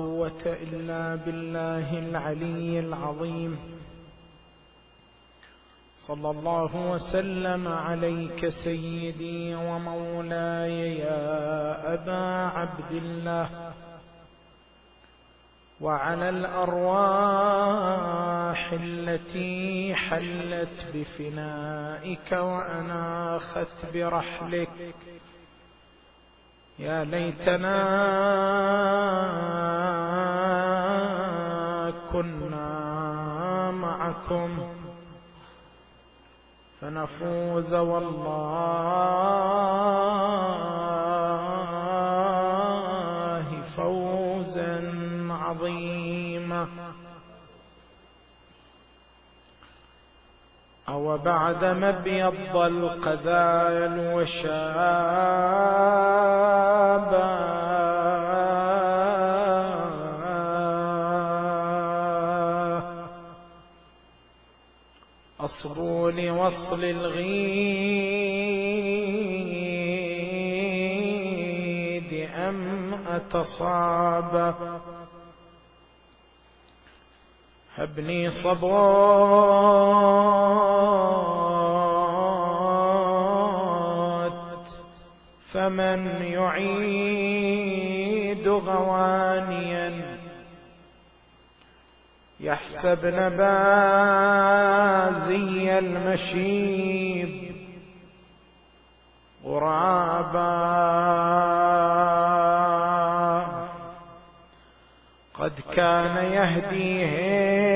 قوة إلا بالله العلي العظيم. صلى الله وسلم عليك سيدي ومولاي يا أبا عبد الله وعلى الأرواح التي حلت بفنائك وأناخت برحلك. يا ليتنا كنا معكم فنفوز والله أو بعد ما ابيض القذايا الوشابا أصبوا لوصل الغيد أم أتصاب؟ هبني صبوت فمن يعيد غوانيا يحسب نبازي المشيب غرابا. قد كان يهديهن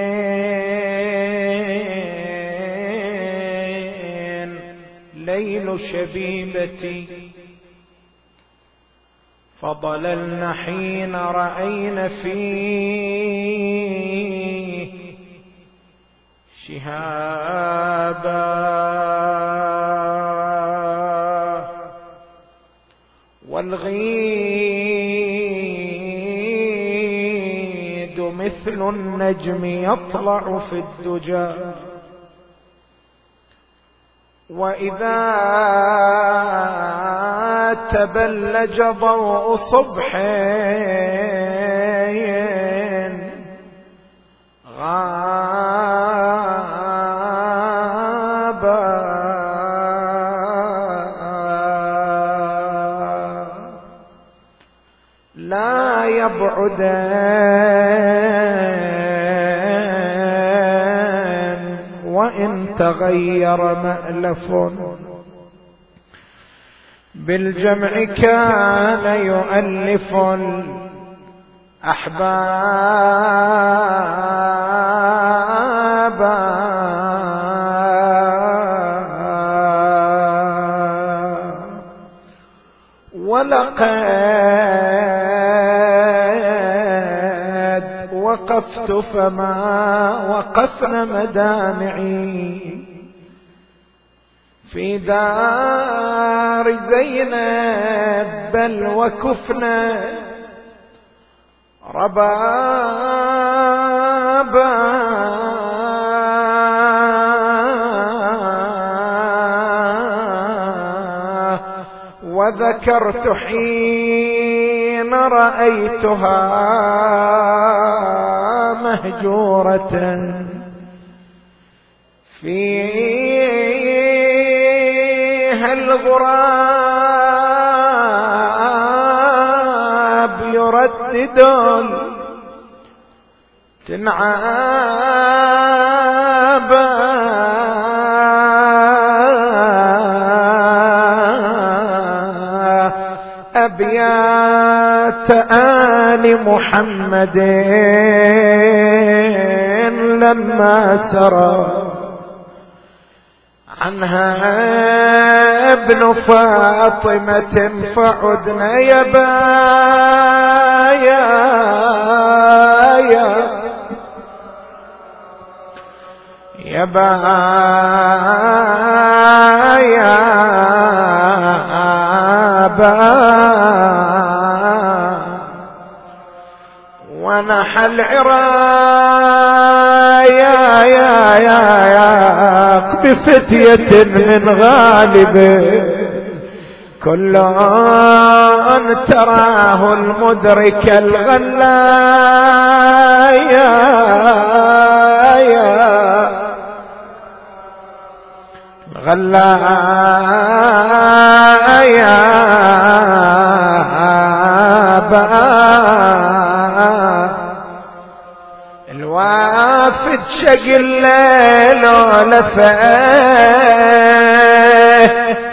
ليل شبيبتي فضللن حين رأين فيه شهابا. والغيد مثل النجم يطلع في الدجى. وإذا تبلج ضوء صبح لا يبعدن وإن تغير مألف بالجمع كان يؤلف الأحباب. ولقد وقفت فما وقفن مدامعي. في دار زينب بل وكفنا. ربابا وذكرت حين رأيتها مهجورة فيها الغراب يردد تنعابا أبيات آل محمد لما سرى عنها ابن فاطمة فعدنا يا بايا. يا يا بايا. با ونحى العرايا يا يا يا بفتية من غالب. كل تراه المدرك الغلايا الغلايا الوافد شق الليل ولفه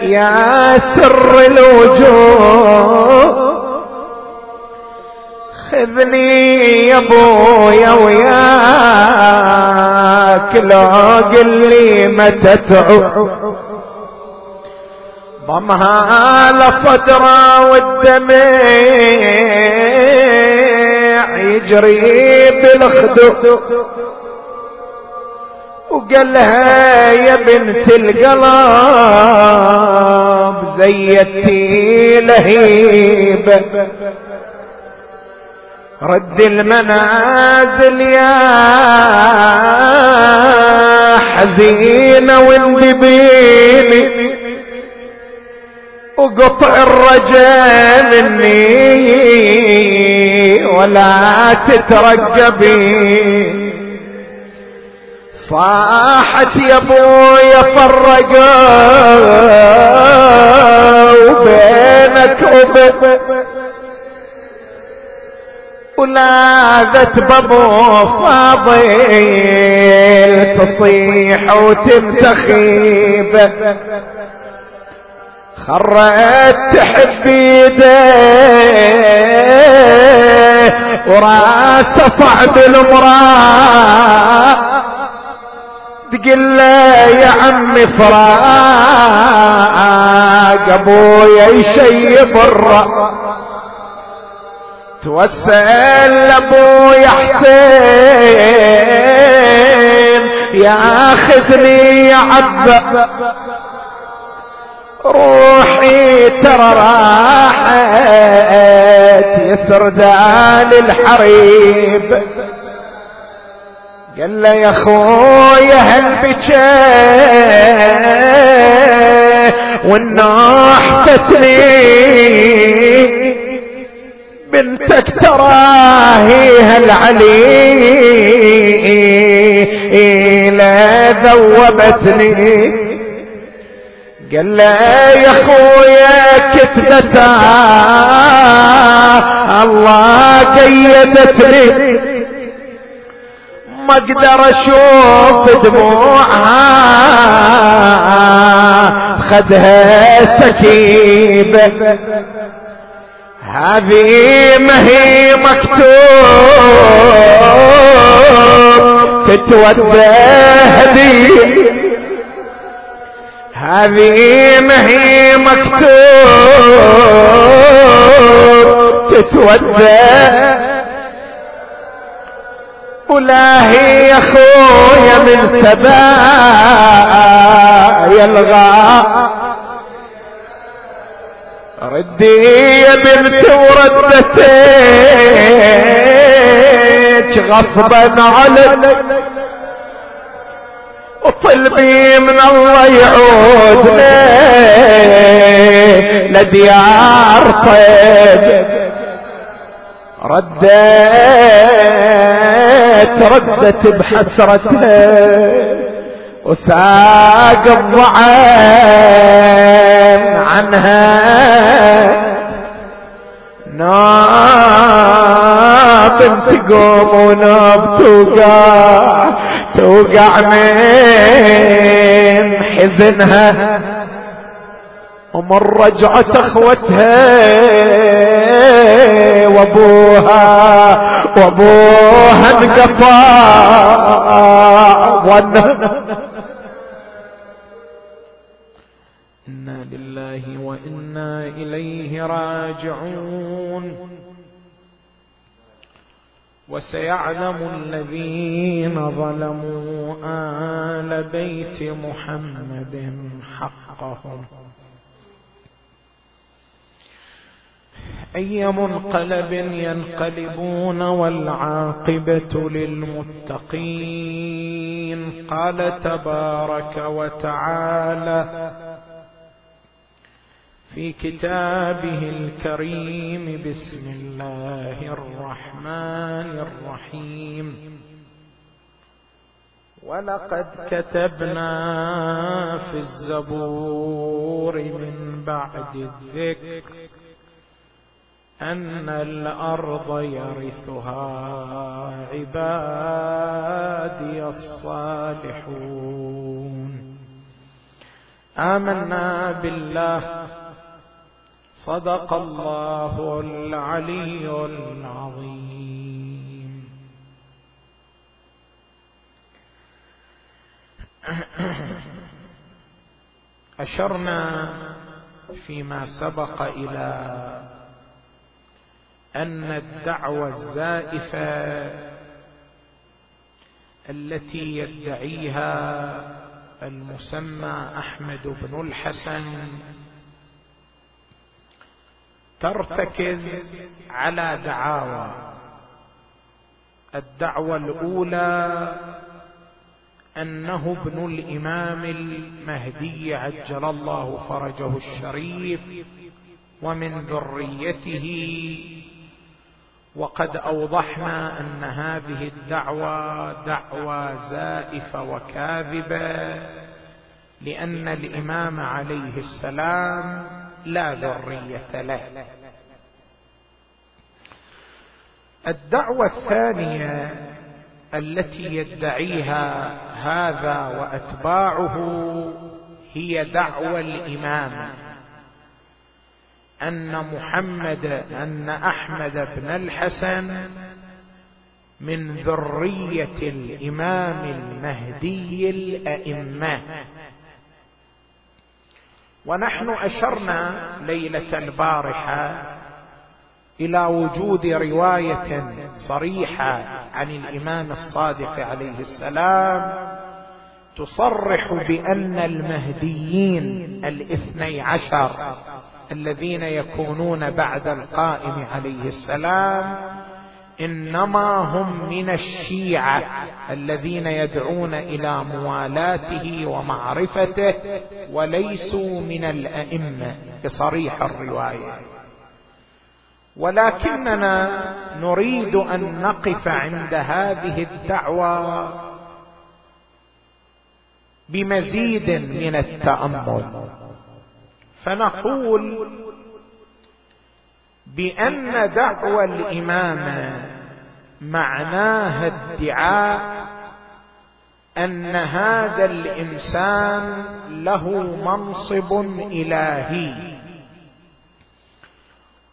يا سر الوجود. خذني يا أبويا وياك لو قل لي متى تعود ضمها لصدره والدمع يجري بالخدود. وقال لها يا بنت القلب زيتي لهيبة رد المنازل يا حزينة وانبيني وقطع الرجاء مني ولا تترقبي. صاحت يا أبويا فرقوا بينك وبين ولاذت بابو فاضل تصيح وتمتخيب خرت تحب ايديه وراسه صعب المراه تقول له يا عمي فراق أبويا يشيب الرأ توسل ابويا حسين ياخذني يا عبا روحي ترى راحت يسر دال الحريب. قال له يا أخويا هل بكى والنوح فتني. بنتك تراهيها العلي لا ذوبتني. قال له يا أخويا كتبتها. الله قيدتني. ما أقدر أشوف دموعها. خدها سكيبة. هذه ما هي مكتوب. تتودى هدية هذه ما هي مكتوب. تتودى ولاهي يا خويا من سبايا الغا ردي يا بنت وردتك. غصبا عليك. وطلبي من الله يعودنا. لديار طيب. ردت ردت بحسرتها وساق الضعان عنها. ناب تقوم وناب توقع توقع من حزنها. ومن رجعت أخوتها وأبوها وأبوها انقطع. أنا لله وإنا إليه راجعون. وسيعلم الذين ظلموا آل بيت محمد حقهم. أي منقلب ينقلبون والعاقبة للمتقين؟ قال تبارك وتعالى في كتابه الكريم. بسم الله الرحمن الرحيم. ولقد كتبنا في الزبور من بعد الذكر أن الأرض يرثها عبادي الصالحون. آمنا بالله صدق الله العلي العظيم. أشرنا فيما سبق إلى أن الدعوة الزائفة التي يدعيها المسمى أحمد بن الحسن ترتكز على دعاوى. الدعوة الأولى أنه ابن الإمام المهدي عجل الله فرجه الشريف ومن ذريته. وقد أوضحنا أن هذه الدعوة دعوة زائفة وكاذبة لأن الإمام عليه السلام لا ذرية له. الدعوة الثانية التي يدعيها هذا وأتباعه هي دعوى الامامه أن محمد أن أحمد بن الحسن من ذرية الإمام المهدي الأئمة. ونحن أشرنا ليلة البارحه إلى وجود رواية صريحة عن الإمام الصادق عليه السلام تصرح بأن المهديين الاثني عشر الذين يكونون بعد القائم عليه السلام إنما هم من الشيعة الذين يدعون إلى موالاته ومعرفته وليسوا من الأئمة بصريح الرواية. ولكننا نريد أن نقف عند هذه الدعوة بمزيد من التأمل. فنقول بأن دعوى الامامه معناها ادعاء أن هذا الإنسان له منصب إلهي.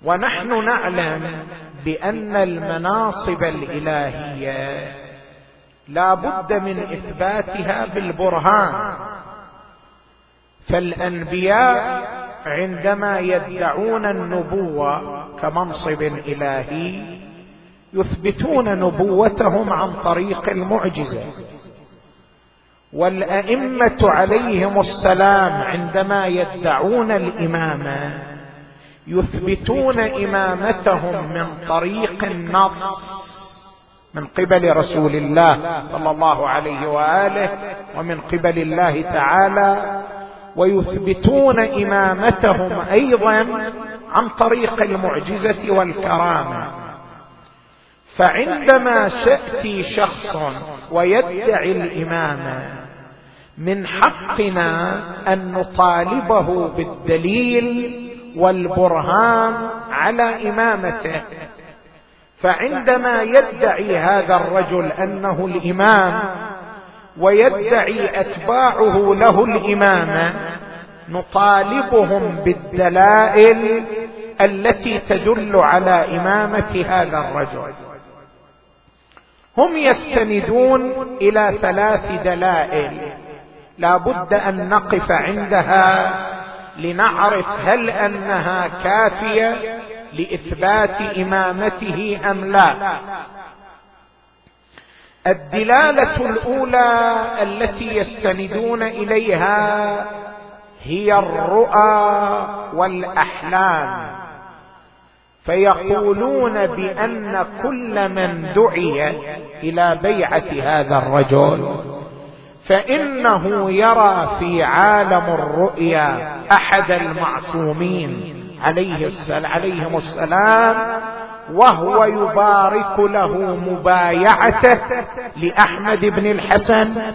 ونحن نعلم بأن المناصب الإلهية لا بد من إثباتها بالبرهان. فالأنبياء عندما يدعون النبوة كمنصب إلهي يثبتون نبوتهم عن طريق المعجزة. والأئمة عليهم السلام عندما يدعون الامامه يثبتون إمامتهم من طريق النص من قبل رسول الله صلى الله عليه وآله ومن قبل الله تعالى ويثبتون إمامتهم أيضا عن طريق المعجزة والكرامة. فعندما ياتي شخص ويدعي الامامه من حقنا أن نطالبه بالدليل والبرهان على إمامته. فعندما يدعي هذا الرجل أنه الإمام ويدعي أتباعه له الامامه نطالبهم بالدلائل التي تدل على إمامة هذا الرجل. هم يستندون إلى ثلاث دلائل. لا بد أن نقف عندها لنعرف هل أنها كافية لإثبات إمامته أم لا. الدلالة الأولى التي يستندون إليها هي الرؤى والأحلام. فيقولون بأن كل من دعي إلى بيعة هذا الرجل فإنه يرى في عالم الرؤيا أحد المعصومين عليه السلام عليهم السلام وهو يبارك له مبايعته لأحمد بن الحسن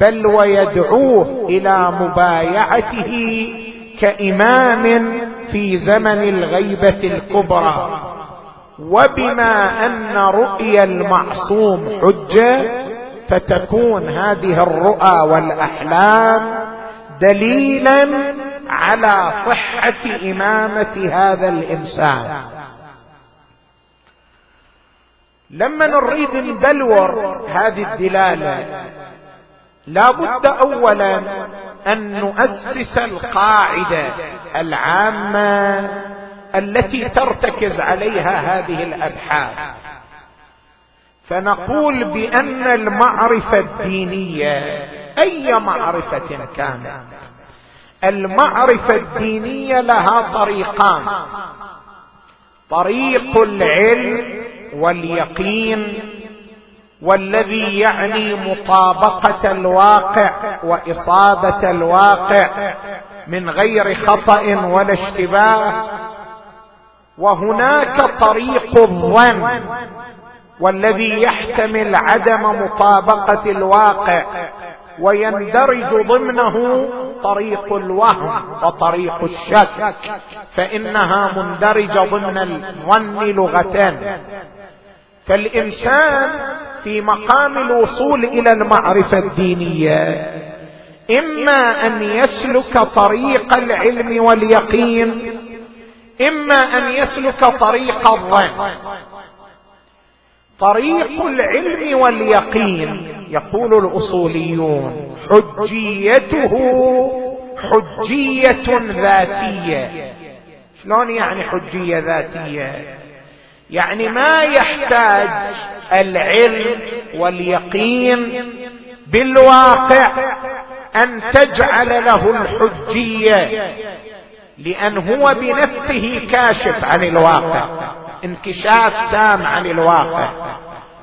بل ويدعوه إلى مبايعته كإمام في زمن الغيبة الكبرى. وبما أن رؤيا المعصوم حجة فتكون هذه الرؤى والأحلام دليلا على صحة إمامة هذا الإنسان. لما نريد نبلور هذه الدلالة لا بد اولا أن نؤسس القاعدة العامة التي ترتكز عليها هذه الأبحاث. فنقول بأن المعرفة الدينية أي معرفة كانت المعرفة الدينية لها طريقان. طريق العلم واليقين والذي يعني مطابقة الواقع وإصابة الواقع من غير خطأ ولا اشتباه. وهناك طريق الظن والذي يحتمل عدم مطابقة الواقع ويندرج ضمنه طريق الوهم وطريق الشك فإنها مندرجة ضمن الظن لغتان. فالانسان في مقام الوصول إلى المعرفة الدينية. إما أن يسلك طريق العلم واليقين إما أن يسلك طريق الظن. طريق العلم واليقين يقول الأصوليون حجيته حجية ذاتية. شلون يعني حجية ذاتية؟ يعني ما يحتاج العلم واليقين بالواقع أن تجعل له الحجية. لأن هو بنفسه كاشف عن الواقع. انكشاف تام عن الواقع.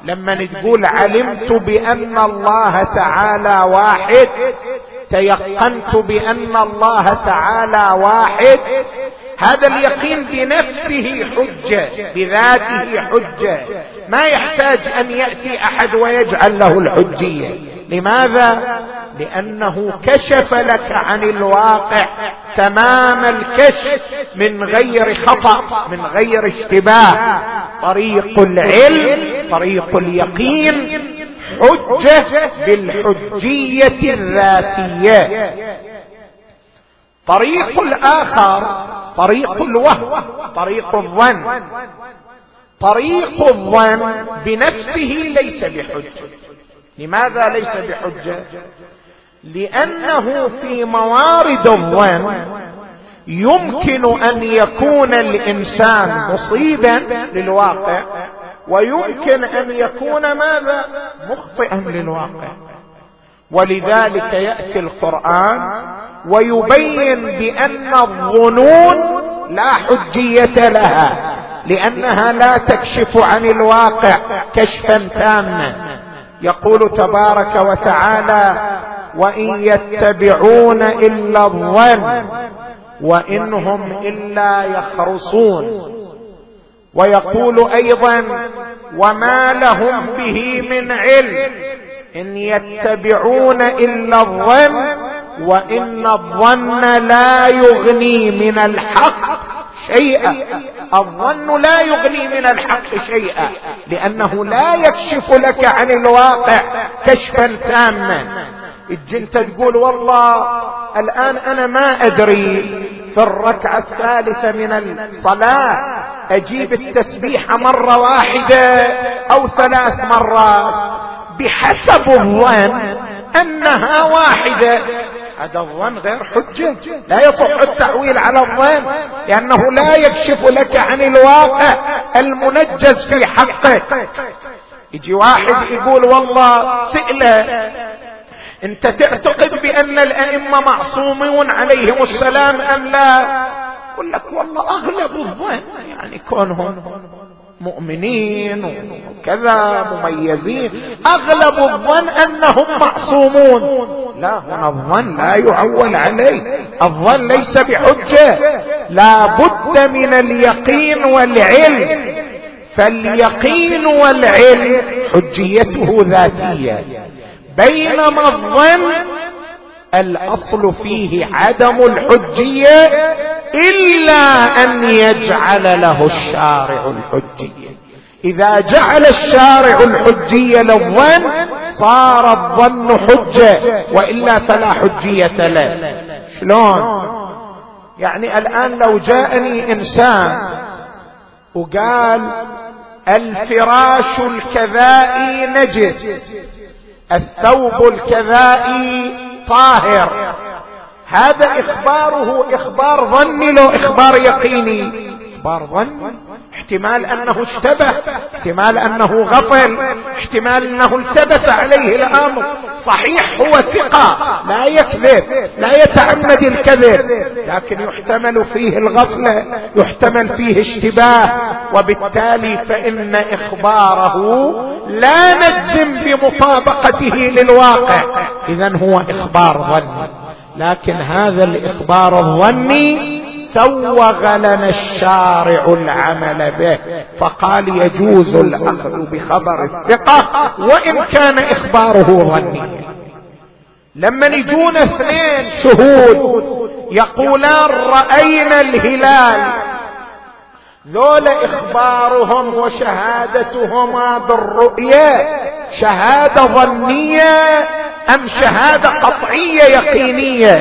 لما تقول علمت بأن الله تعالى واحد تيقنت بأن الله تعالى واحد هذا اليقين بنفسه حجة بذاته حجة. ما يحتاج أن يأتي أحد ويجعل له الحجية. لماذا؟ لأنه كشف لك عن الواقع تمام الكشف من غير خطأ من غير اشتباه. طريق العلم طريق اليقين حجة بالحجية الذاتية. طريق الآخر طريق الوهم طريق الظن. طريق الظن بنفسه ليس بحجة. لماذا ليس بحجة؟ لأنه في موارد الظن يمكن أن يكون الإنسان مصيبا للواقع ويمكن أن يكون ماذا؟ مخطئا للواقع. ولذلك يأتي القرآن ويبين بأن الظنون لا حجية لها لأنها لا تكشف عن الواقع كشفا تاما. يقول تبارك وتعالى وإن يتبعون إلا الظن وانهم إلا يخرصون ويقول أيضا وما لهم به من علم إن يتبعون إلا الظن وإن الظن لا يغني من الحق شيئا. الظن لا يغني من الحق شيئا لأنه لا يكشف لك عن الواقع كشفا تاما. أنت تقول والله الآن أنا ما أدري في الركعة الثالثة من الصلاة أجيب التسبيح مرة واحدة أو ثلاث مرات. بحسب الظن أنها واحدة. هذا الظن غير حجة. لا يصح التعويل على الظن لأنه لا يكشف لك عن الواقع المنجز في حقك. يجي واحد يقول والله سئلة أنت تعتقد بأن الأئمة معصومون عليهم السلام أم لا؟ يقول لك والله أغلب الظن يعني كونهم مؤمنين وكذا مميزين. أغلب الظن أنهم معصومون. لا هنا الظن لا يعول عليه. الظن ليس بحجة. لا بد من اليقين والعلم. فاليقين والعلم حجيته ذاتية. بينما الظن الأصل فيه عدم الحجية إلا أن يجعل له الشارع الحجية. إذا جعل الشارع الحجية للظن صار الظن حجة وإلا فلا حجية له. شلون؟ يعني الآن لو جاءني إنسان وقال الفراش الكذائي نجس الثوب الكذائي طاهر. هذا إخباره إخبار ظني لو إخبار يقيني. إخبار ظني؟ احتمال أنه اشتبه احتمال أنه غفل احتمال أنه التبس عليه الأمر. صحيح هو ثقة لا يكذب لا يتعمد الكذب لكن يحتمل فيه الغفلة يحتمل فيه اشتباه. وبالتالي فإن إخباره لا نجزم بمطابقته للواقع. إذا هو إخبار ظني. لكن هذا الإخبار الظني سوغ لنا الشارع العمل به. فقال يجوز الأخذ بخبر الثقة وإن كان إخباره ظنيا. لما يجون اثنين شهود يقولان رأينا الهلال. ذول إخبارهم وشهادتهما بالرؤية شهادة ظنية أم شهادة قطعية يقينية؟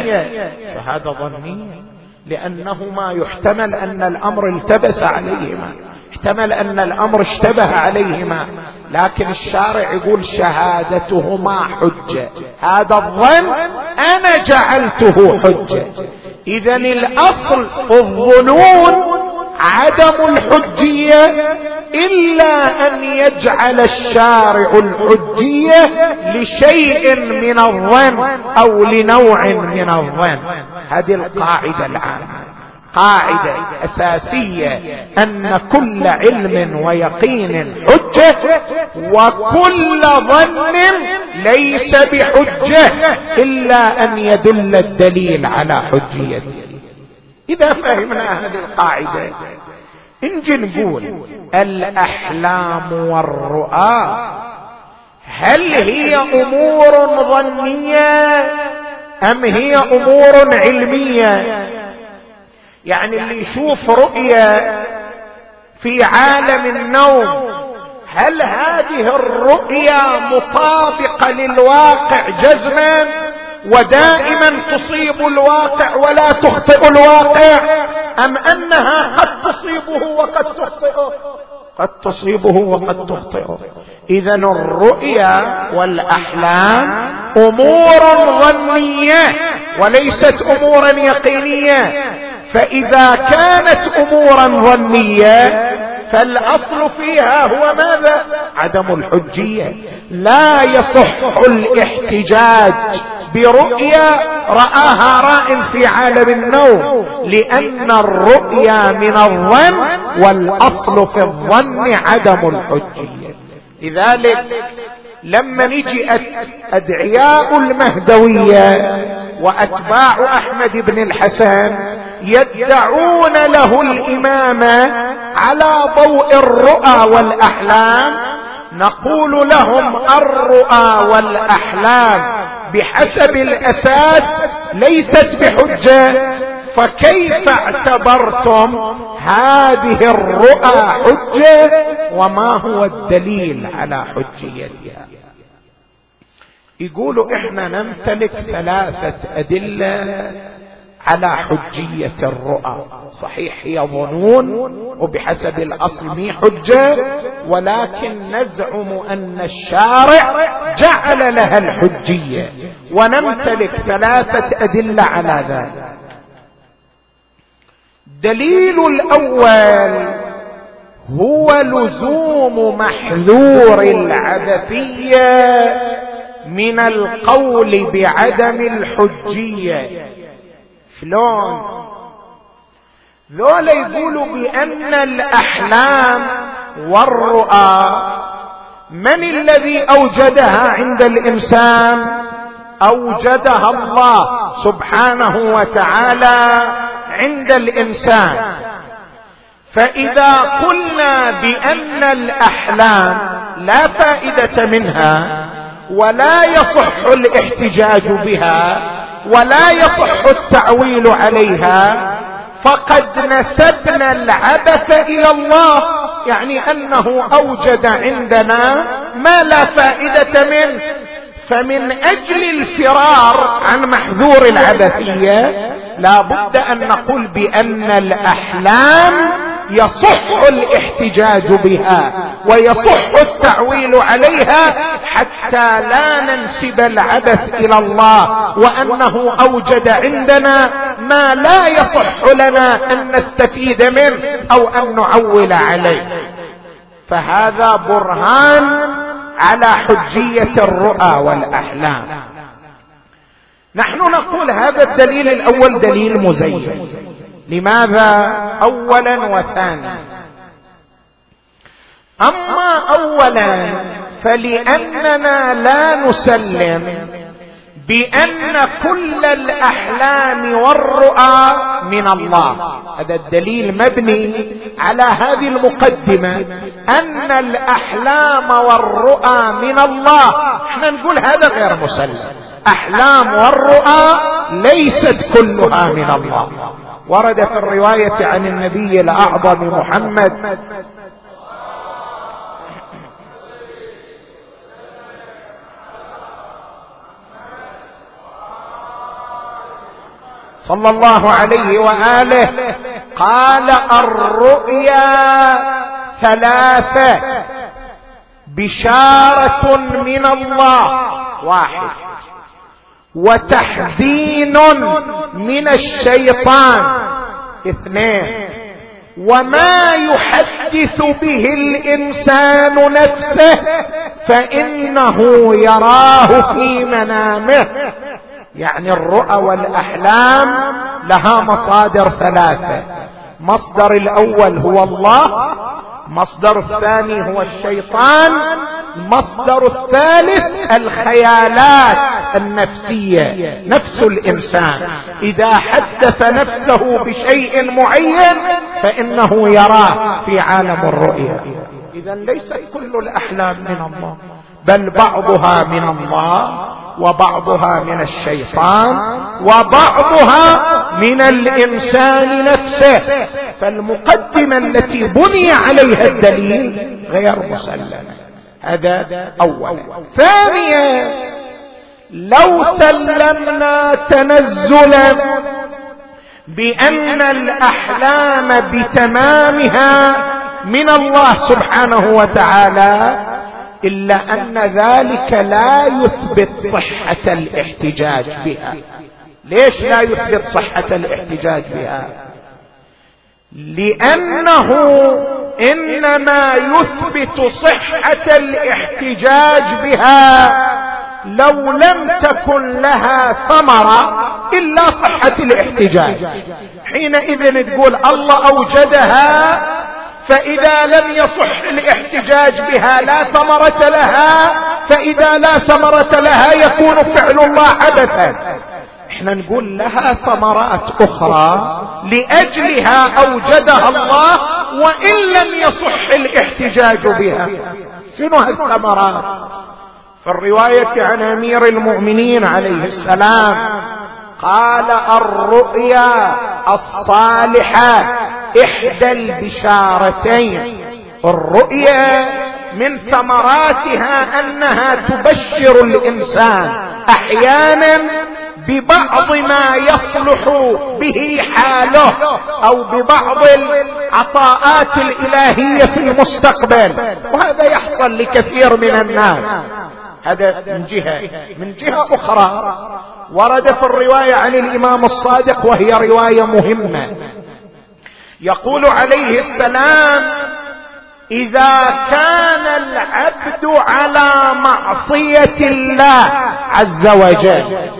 شهادة ظنية. لأنهما يحتمل أن الأمر التبس عليهما احتمل أن الأمر اشتبه عليهما لكن الشارع يقول شهادتهما حجة. هذا الظن أنا جعلته حجة. اذا الأصل الظنون عدم الحجية إلا أن يجعل الشارع الحجية لشيء من الظن أو لنوع من الظن. هذه القاعدة العامه قاعدة أساسية أن كل علم ويقين حجة وكل ظن ليس بحجة إلا أن يدل الدليل على حجيته. إذا فهمنا هذه القاعدة نجي نقول الأحلام والرؤى هل هي أمور ظنية أم هي أمور علمية؟ يعني اللي يشوف رؤيا في عالم النوم هل هذه الرؤيا مطابقة للواقع جزما؟ ودائما تصيب الواقع ولا تخطئ الواقع. أم أنها قد تصيبه وقد تخطئه؟ قد تصيبه وقد تخطئه. اذا الرؤيا والأحلام أمور ظنية وليست أمورا يقينية. فإذا كانت أمورا ظنية فالأصل فيها هو ماذا؟ عدم الحجية. لا يصح الاحتجاج برؤيا رآها راء في عالم النوم لأن الرؤيا من الظن والأصل في الظن عدم الحجية. لذلك لما نجي أدعياء المهدوية وأتباع أحمد بن الحسن يدعون له الامامه على ضوء الرؤى والأحلام نقول لهم الرؤى والأحلام بحسب الأساس ليست بحجة. فكيف اعتبرتم هذه الرؤى حجة وما هو الدليل على حجيتها؟ يقولوا إحنا نمتلك ثلاثة أدلة على حجية الرؤى. صحيح هي ظنون وبحسب الأصل حجة ولكن نزعم أن الشارع جعل لها الحجية. ونمتلك ثلاثة أدلة على ذلك. دليل الأول هو لزوم محذور العبثيه من القول بعدم الحجية. شلون ذولا يقولوا بأن الأحلام والرؤى من الذي أوجدها عند الإنسان؟ أوجدها الله سبحانه وتعالى عند الإنسان. فإذا قلنا بأن الأحلام لا فائدة منها ولا يصح الاحتجاج بها ولا يصح التعويل عليها فقد نسبنا العبث إلى الله يعني أنه أوجد عندنا ما لا فائدة منه فمن أجل الفرار عن محذور العبثية لا بد أن نقول بأن الأحلام يصح الاحتجاج بها ويصح التعويل عليها حتى لا ننسب العبث إلى الله وأنه أوجد عندنا ما لا يصح لنا أن نستفيد منه أو أن نعول عليه. فهذا برهان على حجية الرؤى والأحلام. نحن نقول هذا الدليل الأول دليل مزين. لماذا؟ اولا وثانيا. أما اولا فلأننا لا نسلم بأن كل الأحلام والرؤى من الله. هذا الدليل مبني على هذه المقدمة أن الأحلام والرؤى من الله. إحنا نقول هذا غير مسلم. أحلام والرؤى ليست كلها من الله. ورد في الرواية عن النبي الأعظم محمد صلى الله عليه وآله. قال الرؤيا ثلاثة. بشارة من الله. واحد. وتحزين من الشيطان. اثنين. وما يحدث به الإنسان نفسه فإنه يراه في منامه. يعني الرؤى والأحلام لها مصادر ثلاثة. مصدر الأول هو الله مصدر الثاني هو الشيطان المصدر الثالث الخيالات النفسية نفس الإنسان. إذا حدث نفسه بشيء معين فإنه يراه في عالم الرؤيا اذا ليست كل الأحلام من الله بل بعضها من الله. وبعضها من الشيطان وبعضها من الإنسان نفسه. فالمقدمة التي بني عليها الدليل غير مسلمة. هذا اولا ثانيا لو سلمنا تنزلا بأن الأحلام بتمامها من الله سبحانه وتعالى إلا أن ذلك لا يثبت صحة الاحتجاج بها. ليش لا يثبت صحة الاحتجاج بها؟ لأنه إنما يثبت صحة الاحتجاج بها لو لم تكن لها ثمرة إلا صحة الاحتجاج. حينئذ تقول الله أوجدها فإذا لم يصح الاحتجاج بها لا ثمرة لها فإذا لا ثمرة لها يكون فعل الله عبثا. إحنا نقول لها ثمرات أخرى لأجلها أوجدها الله وإن لم يصح الاحتجاج بها. شنو هالثمرات؟ في الرواية عن أمير المؤمنين عليه السلام قال الرؤيا الصالحة إحدى البشارتين. الرؤيا من ثمراتها أنها تبشر الإنسان أحيانا ببعض ما يصلح به حاله أو ببعض العطاءات الإلهية في المستقبل. وهذا يحصل لكثير من الناس. هذا من جهة من جهة أخرى. ورد في الرواية عن الإمام الصادق وهي رواية مهمة. يقول عليه السلام إذا كان العبد على معصية الله عز وجل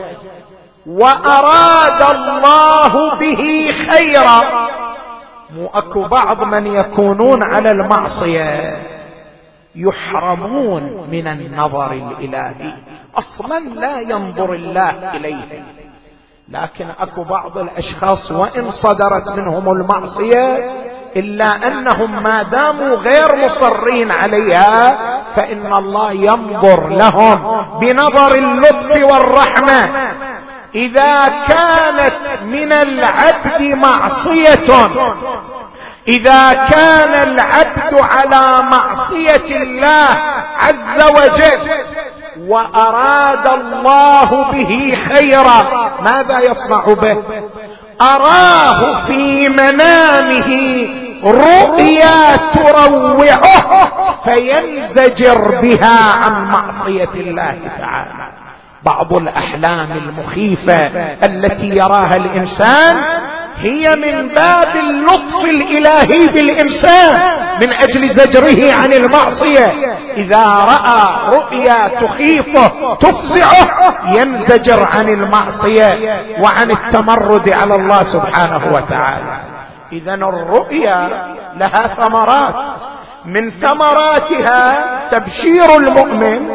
وأراد الله به خيرا. مو أكو بعض من يكونون على المعصية. يحرمون من النظر الإلهي. أصلا لا ينظر الله اليهم لكن أكو بعض الأشخاص وإن صدرت منهم المعصية إلا أنهم ما داموا غير مصرين عليها فإن الله ينظر لهم بنظر اللطف والرحمة. إذا كانت من العبد معصية إذا كان العبد على معصية الله عز وجل وأراد الله به خيرا ماذا يصنع به؟ أراه في منامه رؤيا تروعه فينزجر بها عن معصية الله تعالى. بعض الأحلام المخيفة التي يراها الإنسان هي من باب اللطف الإلهي بالانسان من أجل زجره عن المعصية. إذا رأى رؤيا تخيفه تفزعه ينزجر عن المعصية وعن التمرد على الله سبحانه وتعالى. اذا الرؤيا لها ثمرات. من ثمراتها تبشير المؤمن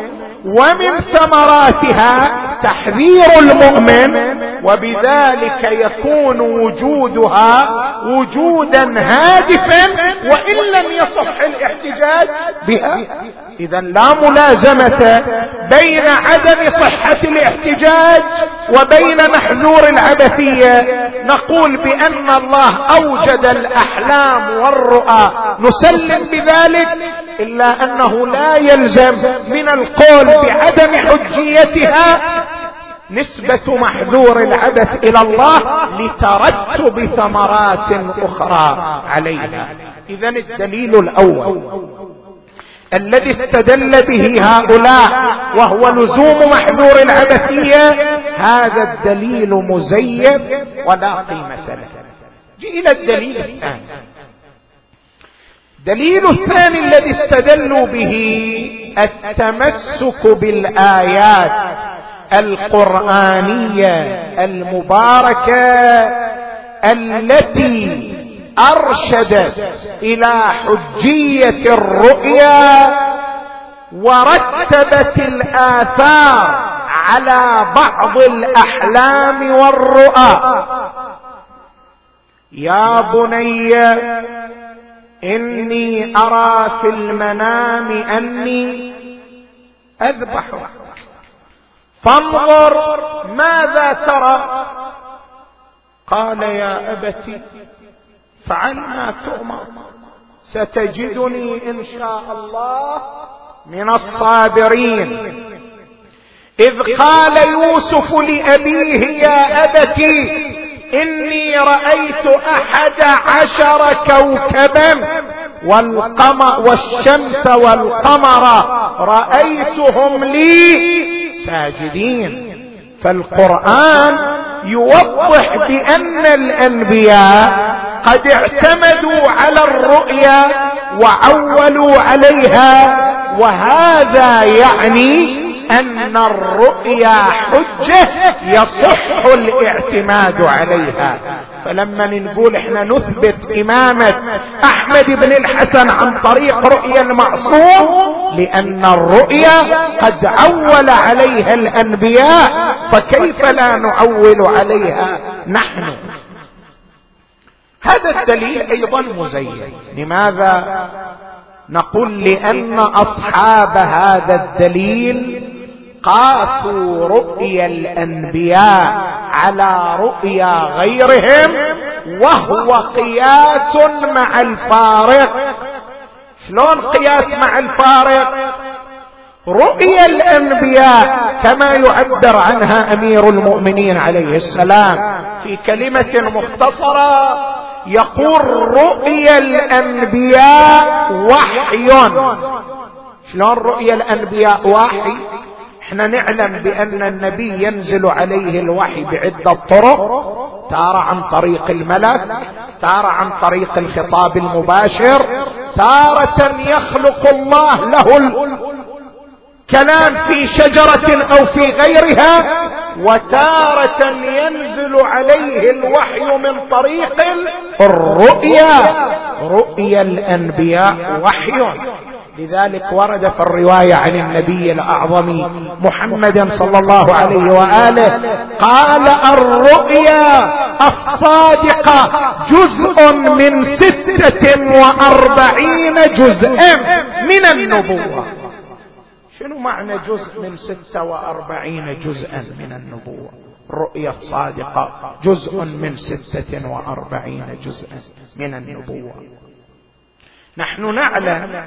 ومن ثمراتها تحذير المؤمن وبذلك يكون وجودها وجودا هادفا وإن لم يصح الاحتجاج بها. اذا لا ملازمة بين عدم صحة الاحتجاج وبين محذور العبثية. نقول بأن الله أوجد الأحلام والرؤى. نسلم بذلك إلا أنه لا يلزم من القول بعدم حجيتها نسبة محذور العبث إلى الله لترتب ثمرات أخرى عليها. اذا الدليل الأول الذي استدل به هؤلاء وهو لزوم محذور العبثية هذا الدليل مزيف ولا قيمة له. إلى الدليل الثاني. الدليل الثاني الذي استدلوا به التمسك بالآيات القرآنية المباركة التي أرشدت إلى حجية الرؤيا ورتبت الآثار على بعض الأحلام والرؤى. يا بني إني أرى في المنام أني اذبحك فانظر ماذا ترى. قال يا ابت فعل ما تؤمر ستجدني إن شاء الله من الصابرين. إذ قال يوسف لأبيه يا ابت إني رأيت أحد عشر كوكبا والقمر والشمس والقمر رأيتهم لي ساجدين. فالقرآن يوضح بأن الأنبياء قد اعتمدوا على الرؤيا وعولوا عليها وهذا يعني أن الرؤيا حجة يصح الاعتماد عليها. فلما نقول إحنا نثبت إمامة أحمد بن الحسن عن طريق رؤيا المعصوم لأن الرؤيا قد عول عليها الأنبياء فكيف لا نعول عليها نحن؟ هذا الدليل أيضا مزين. لماذا؟ نقول لأن أصحاب هذا الدليل قاسوا رؤيا الأنبياء على رؤيا غيرهم وهو قياس مع الفارق. شلون قياس مع الفارق؟ رؤيا الأنبياء كما يعبر عنها أمير المؤمنين عليه السلام في كلمة مختصرة يقول رؤيا الأنبياء وحي. شلون رؤيا الأنبياء وحي؟ إحنا نعلم بأن النبي ينزل عليه الوحي بعدة طرق تارة عن طريق الملك تارة عن طريق الخطاب المباشر تارة يخلق الله له الكلام في شجرة أو في غيرها وتارة ينزل عليه الوحي من طريق الرؤيا رؤيا الأنبياء وحي. لذلك ورد في الرواية عن النبي الأعظم محمد صلى الله عليه وآله قال الرؤيا الصادقة جزء من ستة وأربعين جزءا من النبوة. شنو معنى جزء من ستة وأربعين جزءا من النبوة؟ الرؤيا الصادقة جزء من ستة وأربعين جزءا من النبوة. نحن نعلم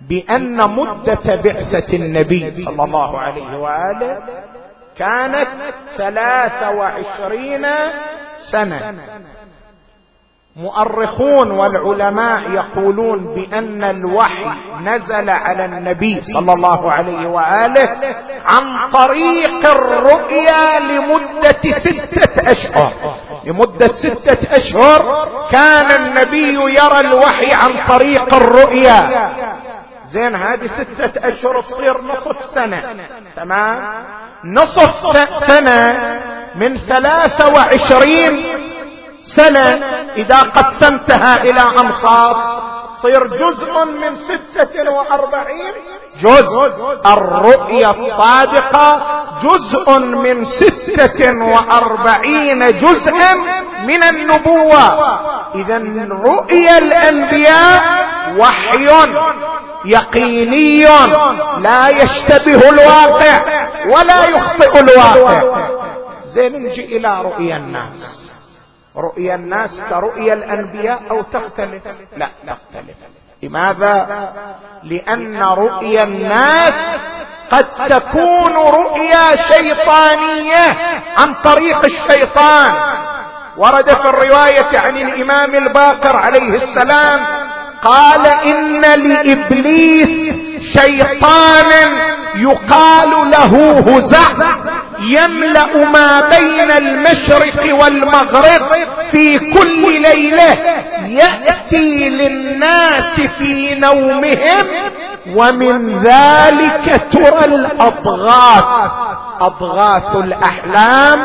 بأن مدة بعثة النبي صلى الله عليه وآله كانت ثلاثة وعشرين سنة. مؤرخون والعلماء يقولون بأن الوحي نزل على النبي صلى الله عليه وآله عن طريق الرؤيا لمدة ستة أشهر. لمدة ستة أشهر كان النبي يرى الوحي عن طريق الرؤيا. زين هذه ستة أشهر تصير نصف سنة. تمام؟ نصف سنة من ثلاثة وعشرين سنة إذا قسمتها إلى أنصاف تصير جزء من ستة وأربعين. جزء الرؤيا الصادقة. جزء من ستة وأربعين جزءا من النبوة. إذا رؤيا الأنبياء وحي. يقيني لا يشتبه الواقع ولا يخطئ الواقع. زين نجي إلى رؤيا الناس. رؤيا الناس كرؤيا الأنبياء أو تختلف؟ لا تختلف لماذا؟ لأن رؤيا الناس قد تكون رؤيا شيطانية عن طريق الشيطان. ورد في الرواية عن الإمام الباقر عليه السلام قال إن لإبليس شيطانا يقال له هزع يملأ ما بين المشرق والمغرب في كل ليلة يأتي للناس في نومهم ومن ذلك ترى الأضغاث أضغاث الأحلام.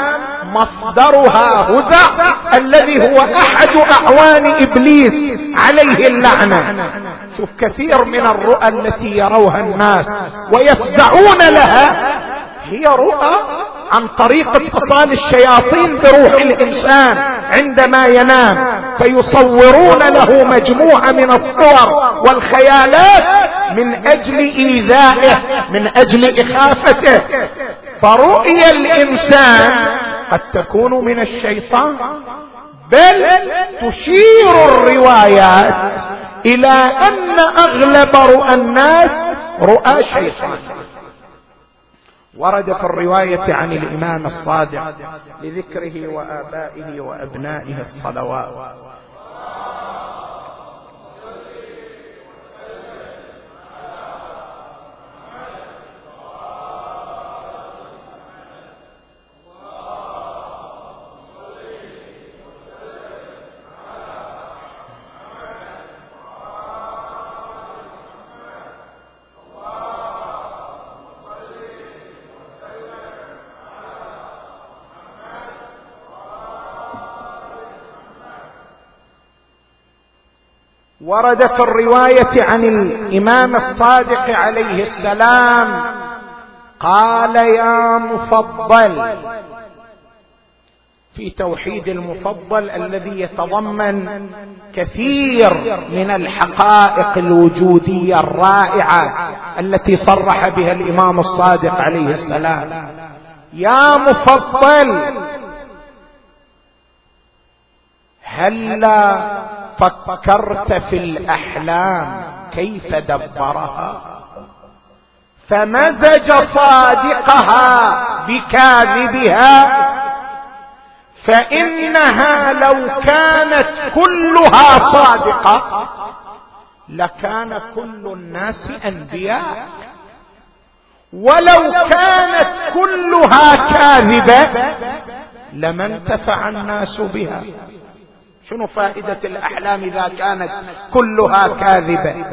مصدرها هزع الذي هو أحد أعوان إبليس عليه اللعنة. شوف كثير من الرؤى التي يروها الناس ويفزعون لها هي رؤى عن طريق اتصال الشياطين بروح الإنسان عندما ينام فيصورون له مجموعة من الصور والخيالات من أجل إيذائه من أجل إخافته. فرؤيا الإنسان قد تكون من الشيطان بل تشير الروايات إلى أن أغلب رؤى الناس رؤى شيطان. ورد في الرواية عن الإمام الصادق لذكره وآبائه وأبنائه الصلوات. ورد في الرواية عن الإمام الصادق عليه السلام قال يا مفضل. في توحيد المفضل الذي يتضمن كثير من الحقائق الوجودية الرائعة التي صرح بها الإمام الصادق عليه السلام. يا مفضل هلا فكرت في الأحلام كيف دبرها؟ فمزج صادقها بكاذبها فإنها لو كانت كلها صادقة لكان كل الناس أنبياء. ولو كانت كلها كاذبة لما انتفع الناس بها. شنو فائدة الأحلام إذا كانت كلها كاذبة؟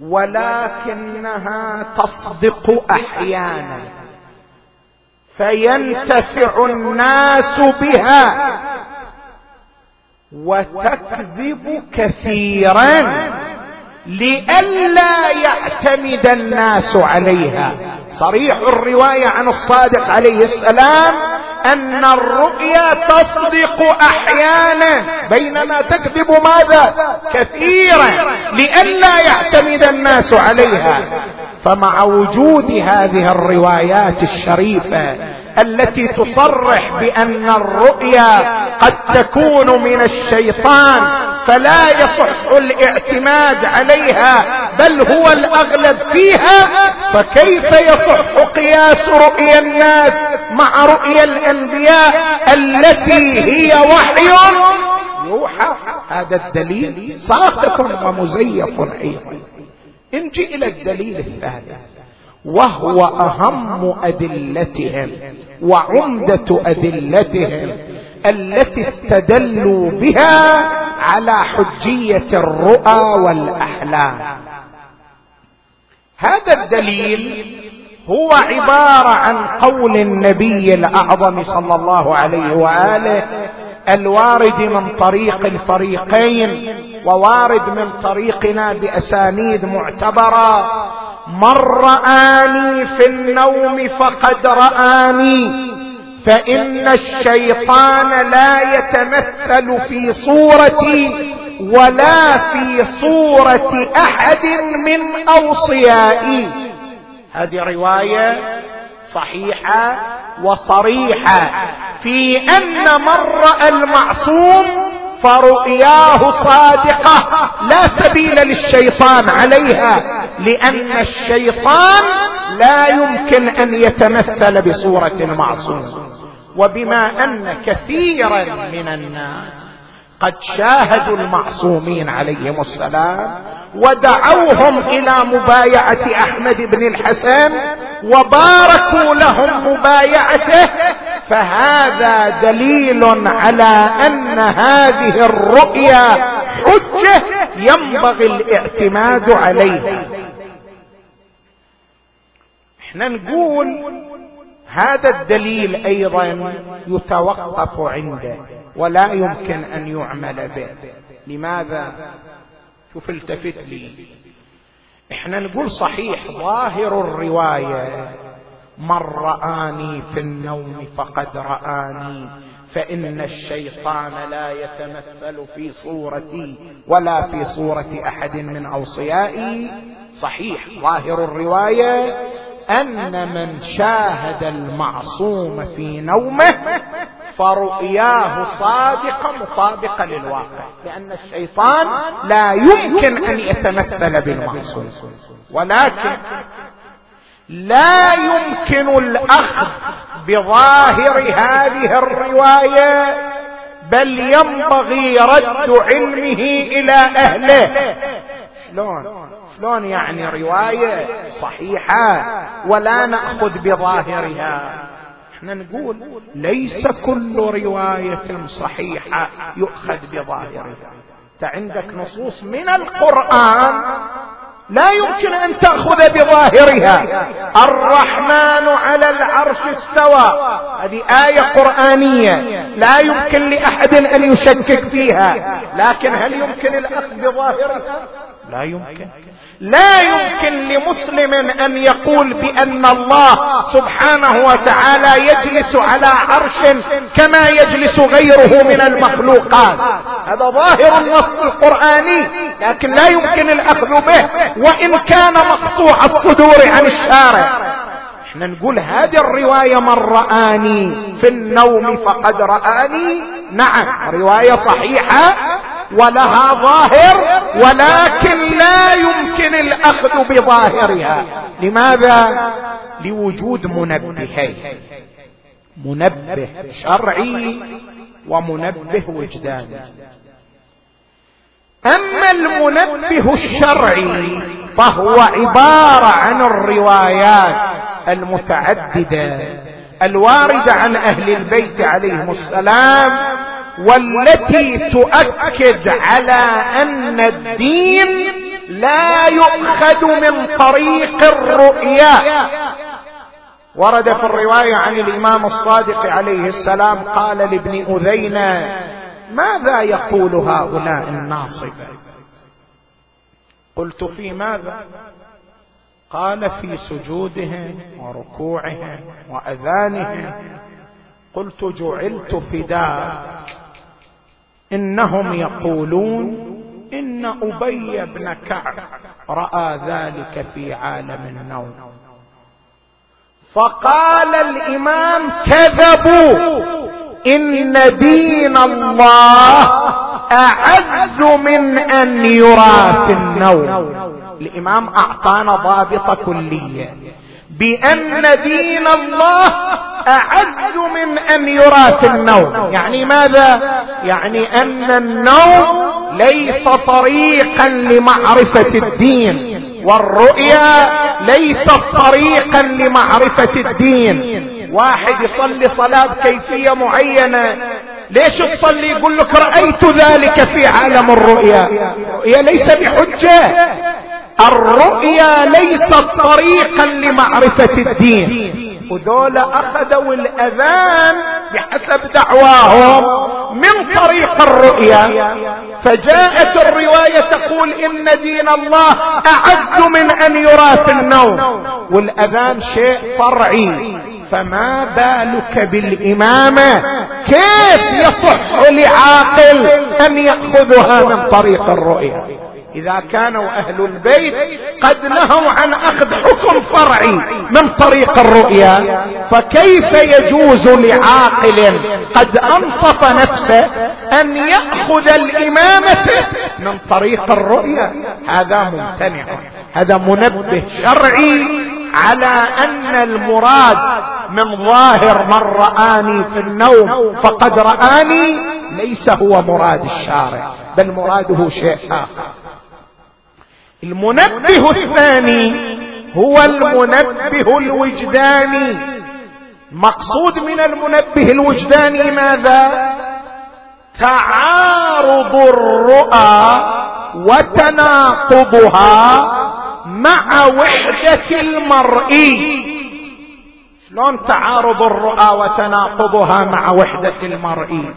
ولكنها تصدق أحيانا. فينتفع الناس بها وتكذب كثيرا لئلا يعتمد الناس عليها. صريح الرواية عن الصادق عليه السلام أن الرؤيا تصدق أحيانا بينما تكذب ماذا؟ كثيرا لئلا يعتمد الناس عليها. فمع وجود هذه الروايات الشريفة التي تصرح بأن الرؤيا قد تكون من الشيطان فلا يصح الاعتماد عليها بل هو الأغلب فيها. فكيف يصح قياس رؤيا الناس مع رؤيا الأنبياء التي هي وحي؟ يوحى. هذا الدليل ساقط ومزيف أيضا. نجي إلى الدليل الثالث وهو أهم أدلتهم وعمدة أدلتهم التي استدلوا بها على حجية الرؤى والأحلام. هذا الدليل هو عبارة عن قول النبي الأعظم صلى الله عليه وآله الوارد من طريق الفريقين ووارد من طريقنا بأسانيد معتبرة من رآني في النوم فقد رآني فإن الشيطان لا يتمثل في صورتي ولا في صورة أحد من أوصيائي. هذه رواية صحيحة وصريحة في أن من رأى المعصوم فرؤياه صادقة لا سبيل للشيطان عليها لأن الشيطان لا يمكن أن يتمثل بصورة المعصوم وبما أن كثيرا من الناس قد شاهدوا المعصومين عليهم السلام ودعوهم إلى مبايعة أحمد بن الحسن وباركوا لهم مبايعته فهذا دليل على أن هذه الرؤيا حجة ينبغي الاعتماد عليها. إحنا نقول هذا الدليل أيضا يتوقف عنده ولا يمكن أن يعمل به. لماذا؟ شوف التفت لي. إحنا نقول صحيح ظاهر الرواية من رآني في النوم فقد رآني فإن الشيطان لا يتمثل في صورتي ولا في صورة أحد من أوصيائي. صحيح. ظاهر الرواية ان من شاهد المعصوم في نومه فرؤياه صادقه مطابقه للواقع لأن الشيطان لا يمكن ان يتمثل بالمعصوم. ولكن لا يمكن الأخذ بظاهر هذه الرواية بل ينبغي رد علمه إلى أهله. شلون؟ شلون يعني رواية صحيحة ولا نأخذ بظاهرها؟ إحنا نقول ليس كل رواية صحيحة يؤخذ بظاهرها. أنت عندك نصوص من القرآن لا يمكن أن تأخذ بظاهرها. الرحمن على العرش استوى. هذه آية قرآنية. لا يمكن لأحد أن يشكك فيها. لكن هل يمكن الأخذ بظاهرها؟ لا يمكن. لا يمكن لمسلم أن يقول بأن الله سبحانه وتعالى يجلس على عرش كما يجلس غيره من المخلوقات. هذا ظاهر النص القرآني لكن لا يمكن الأخذ به وإن كان مقطوع الصدور عن الشارع. إحنا نقول هذه الرواية من رآني في النوم فقد رآني. نعم رواية صحيحة ولها ظاهر ولكن لا يمكن الأخذ بظاهرها. لماذا؟ لوجود منبهين. منبه شرعي ومنبه وجداني. أما المنبه الشرعي فهو عبارة عن الروايات المتعددة الواردة عن أهل البيت عليهم السلام والتي تؤكد على أن الدين لا يؤخذ من طريق الرؤيا. ورد في الرواية عن الإمام الصادق عليه السلام قال لابن أذينة ماذا يقول هؤلاء الناصبه قلت في ماذا؟ قال في سجودهم وركوعهم وأذانهم. قلت جعلت فداك إنهم يقولون إن أبي بن كعب رأى ذلك في عالم النوم. فقال الإمام كذبوا. إن دين الله أعز من أن يرى في النوم. الإمام أعطانا ضابط كلية. بأن دين الله اعز من يرى في النوم. يعني ماذا؟ يعني أن النوم ليس طريقا لمعرفة الدين والرؤيا ليست طريقا لمعرفة الدين. واحد يصلي صلاة بكيفيه معينة ليش تصلي؟ يقول لك رأيت ذلك في عالم الرؤيا. الرؤيا ليس بحجة. الرؤيا ليست طريقا لمعرفة الدين. وذول أخذوا الأذان بحسب دعواهم من طريق الرؤيا. فجاءت الرواية تقول إن دين الله أعز من أن يرى في النوم. والأذان شيء فرعي. فما بالك بالإمامة؟ كيف يصح لعاقل أن يأخذها من طريق الرؤيا؟ إذا كانوا أهل البيت قد نهوا عن أخذ حكم فرعي من طريق الرؤيا. فكيف يجوز لعاقل قد أنصف نفسه أن يأخذ الإمامة من طريق الرؤيا؟ هذا ممتنع. هذا منبه شرعي على أن المراد من ظاهر من رآني في النوم فقد رآني ليس هو مراد الشارع بل مراده شيء آخر. المنبه الثاني هو المنبه الوجداني. مقصود من المنبه الوجداني ماذا؟ تعارض الرؤى وتناقضها مع وحدة المرئي شلون تعارض الرؤى وتناقضها مع وحدة المرئي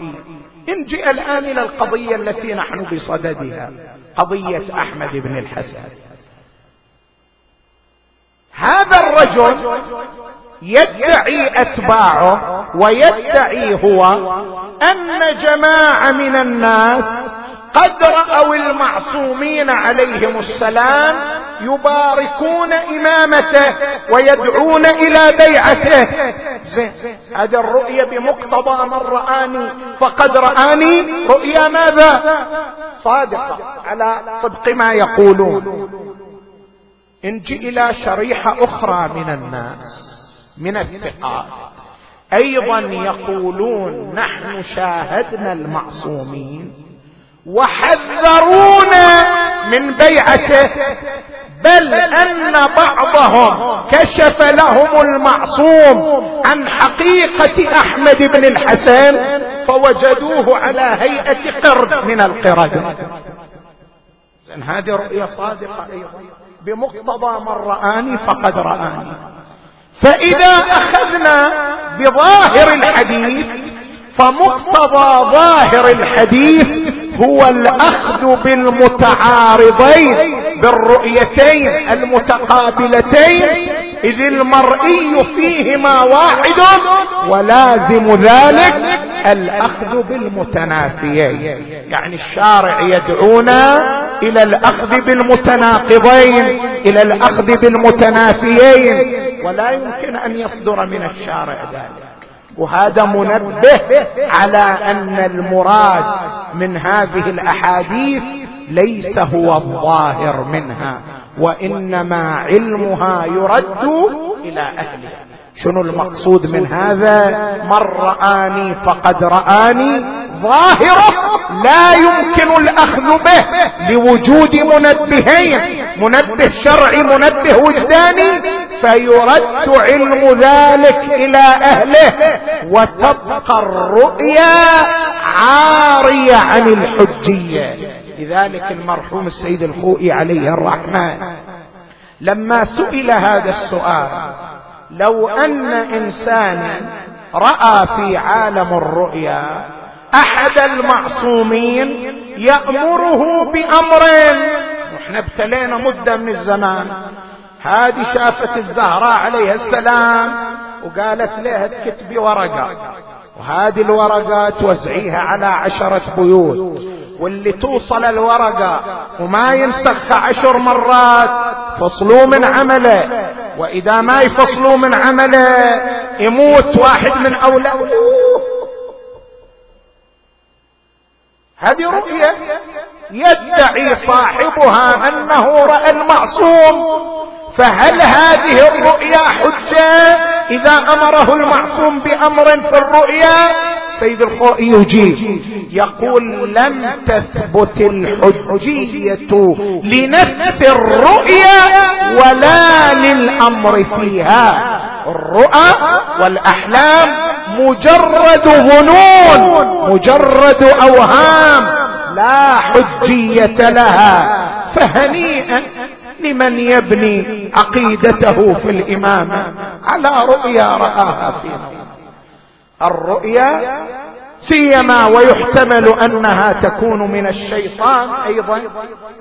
نجي الآن إلى القضية التي نحن بصددها. قضية أحمد بن الحسن. هذا الرجل يدعي أتباعه ويدعي هو أن جماعة من الناس قد راوا المعصومين عليهم السلام يباركون إمامته ويدعون إلى بيعته. زين. هذه الرؤية بمقتضى من رآني. فقد رآني رؤيا ماذا؟ صادقة على طبق ما يقولون. نجي إلى شريحة أخرى من الناس من الثقات أيضا يقولون نحن شاهدنا المعصومين. وحذرونا من بيعته بل أن بعضهم كشف لهم المعصوم عن حقيقة أحمد بن الحسن فوجدوه على هيئة قرد من القرد. هذه رؤيه صادقة أيضا. بمقتضى من رآني فقد رآني. فإذا أخذنا بظاهر الحديث فمقتضى ظاهر الحديث هو الأخذ بالمتعارضين بالرؤيتين المتقابلتين إذ المرئي فيهما واحد ولازم ذلك الأخذ بالمتنافيين. يعني الشارع يدعونا إلى الأخذ بالمتناقضين إلى الأخذ بالمتنافيين ولا يمكن أن يصدر من الشارع ذلك. وهذا منبه على أن المراد من هذه الأحاديث ليس هو الظاهر منها وإنما علمها يرد إلى أهلها. شنو المقصود من هذا؟ من رآني فقد رآني ظاهره لا يمكن الأخذ به لوجود منبهين. منبه شرعي منبه وجداني فيرد علم ذلك إلى أهله وتبقى الرؤيا عارية عن الحجية. لذلك المرحوم السيد الخوئي عليه الرحمن لما سئل هذا السؤال لو أن إنسانا رأى في عالم الرؤيا أحد المعصومين يأمره بامر إحنا ابتلينا مدة من الزمان. هذه شافت الزهراء عليها السلام وقالت لها تكتبي ورقه وهذه الورقة توزعيها على عشرة بيوت. واللي توصل الورقة وما ينسخ عشر مرات فصلوا من عمله. وإذا ما يفصلوا من عمله يموت واحد من اولاده هذه رؤية. يدعي صاحبها أنه رأى المعصوم. فهل هذه الرؤيا حجة؟ إذا أمره المعصوم بأمر في الرؤيا سيد الخوئي يجيب. يقول لم تثبت الحجية لنفس الرؤيا ولا للأمر فيها. الرؤى والأحلام مجرد ظنون مجرد أوهام. لا حجية لها فهنيئا لمن يبني عقيدته في الإمامة. على رؤيا رآها في الرؤيا سيما ويحتمل أنها تكون من الشيطان أيضا.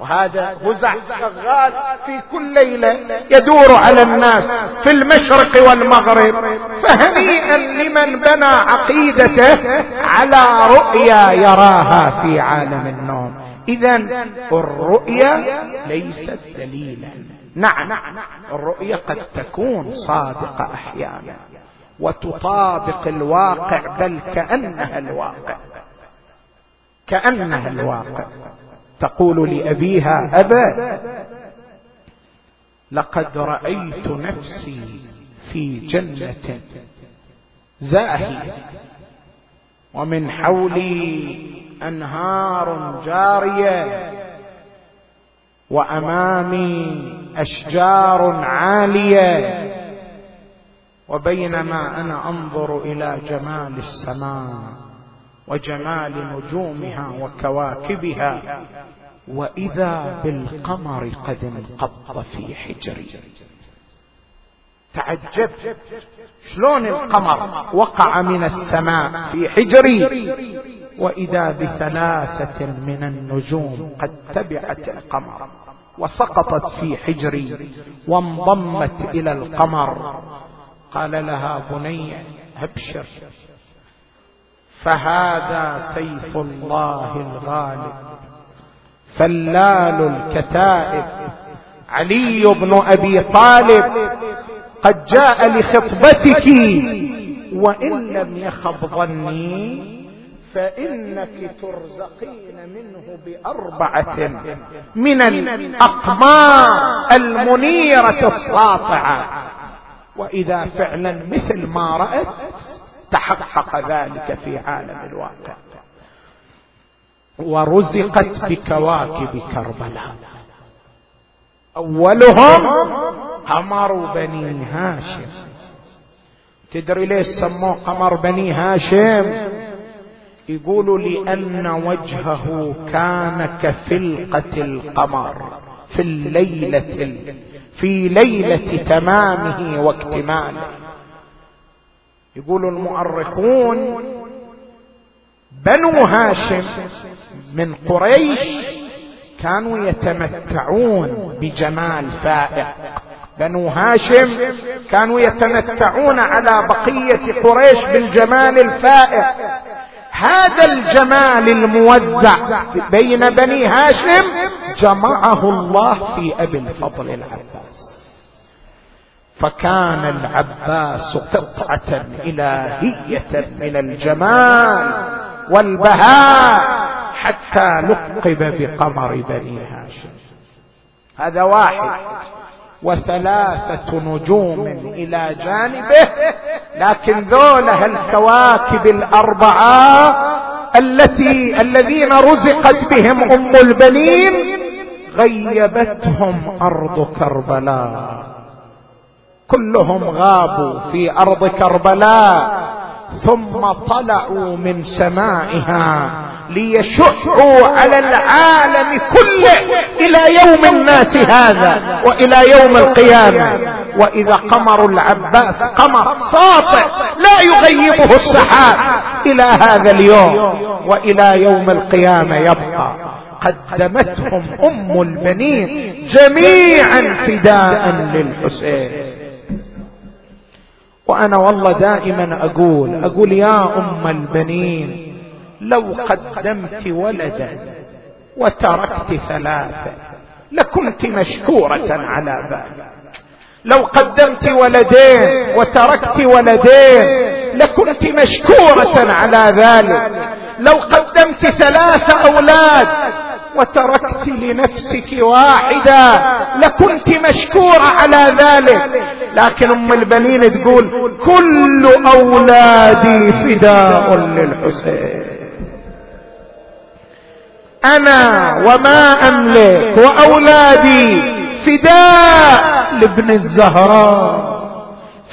وهذا وزع شغال في كل ليلة يدور على الناس في المشرق والمغرب فهنيئا لمن بنى عقيدته على رؤيا يراها في عالم النوم. اذا الرؤيا ليست دليلا. نعم الرؤيا قد تكون صادقة أحيانا. وتطابق الواقع بل كأنها الواقع. كأنها الواقع. تقول لأبيها أبا لقد رأيت نفسي في جنة زاهية ومن حولي أنهار جارية وأمامي أشجار عالية. وبينما أنا أنظر إلى جمال السماء وجمال نجومها وكواكبها وإذا بالقمر قد انقض في حجري. تعجبت. شلون القمر وقع من السماء في حجري؟ وإذا بثلاثة من النجوم قد تبعت القمر وسقطت في حجري وانضمت إلى القمر قال لها بني أبشر فهذا سيف الله الغالب. فلال الكتائب علي بن أبي طالب قد جاء لخطبتك وإن لم يخب ظني فإنك ترزقين منه بأربعة من الأقمار المنيرة الساطعة. وإذا فعلا مثل ما رأت تحقق ذلك في عالم الواقع. ورزقت بكواكب كربلاء. أولهم قمر بني هاشم. تدري ليش سموه قمر بني هاشم؟ يقولوا لأن وجهه كان كفلقة القمر في الليلة في ليلة تمامه واكتماله. يقول المؤرخون بنو هاشم من قريش كانوا يتمتعون بجمال فائق. بنو هاشم كانوا يتمتعون على بقية قريش بالجمال الفائق. هذا الجمال الموزع بين بني هاشم جمعه الله في أبي الفضل العباس. فكان العباس قطعة إلهية من الجمال والبهاء حتى لقب بقمر بني هاشم. هذا واحد. وثلاثة نجوم إلى جانبه لكن ذوله الكواكب الأربعة التي الذين رزقت بهم أم البنين غيبتهم أرض كربلاء. كلهم غابوا في أرض كربلاء. ثم طلعوا من سمائها ليشعوا على العالم كله إلى يوم الناس هذا وإلى يوم القيامة. وإذا قمر العباس قمر ساطع لا يغيبه السحاب. إلى هذا اليوم وإلى يوم القيامة يبقى. قدمتهم أم البنين جميعا فداء للحسين. وأنا والله دائما أقول أقول يا أم البنين لو قدمت ولدا وتركت ثلاثة لكنت مشكورة على ذلك. لو قدمت ولدين وتركت ولدين لكنت مشكورة على ذلك. لو قدمت ثلاث أولاد وتركت لنفسك واحدة لكنت مشكورة على ذلك. لكن أم البنين تقول كل أولادي فداء للحسين. أنا وما أملك وأولادي فداء لابن الزهراء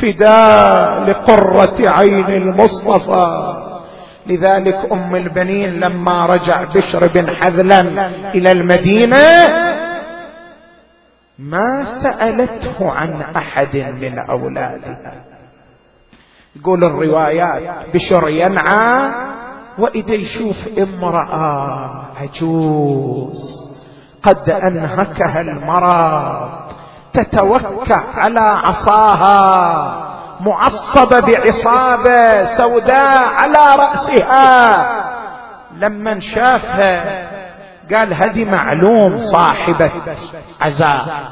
فداء لقرة عين المصطفى. لذلك أم البنين لما رجع بشر بن حذلم إلى المدينة ما سألته عن أحد من أولادها. يقول الروايات بشر ينعى وإذا يشوف امرأة عجوز قد أنهكها المرض تتوكأ على عصاها. معصبه بعصابة سوداء على رأسها. لما شافها قال هذه معلوم صاحبة عزاء.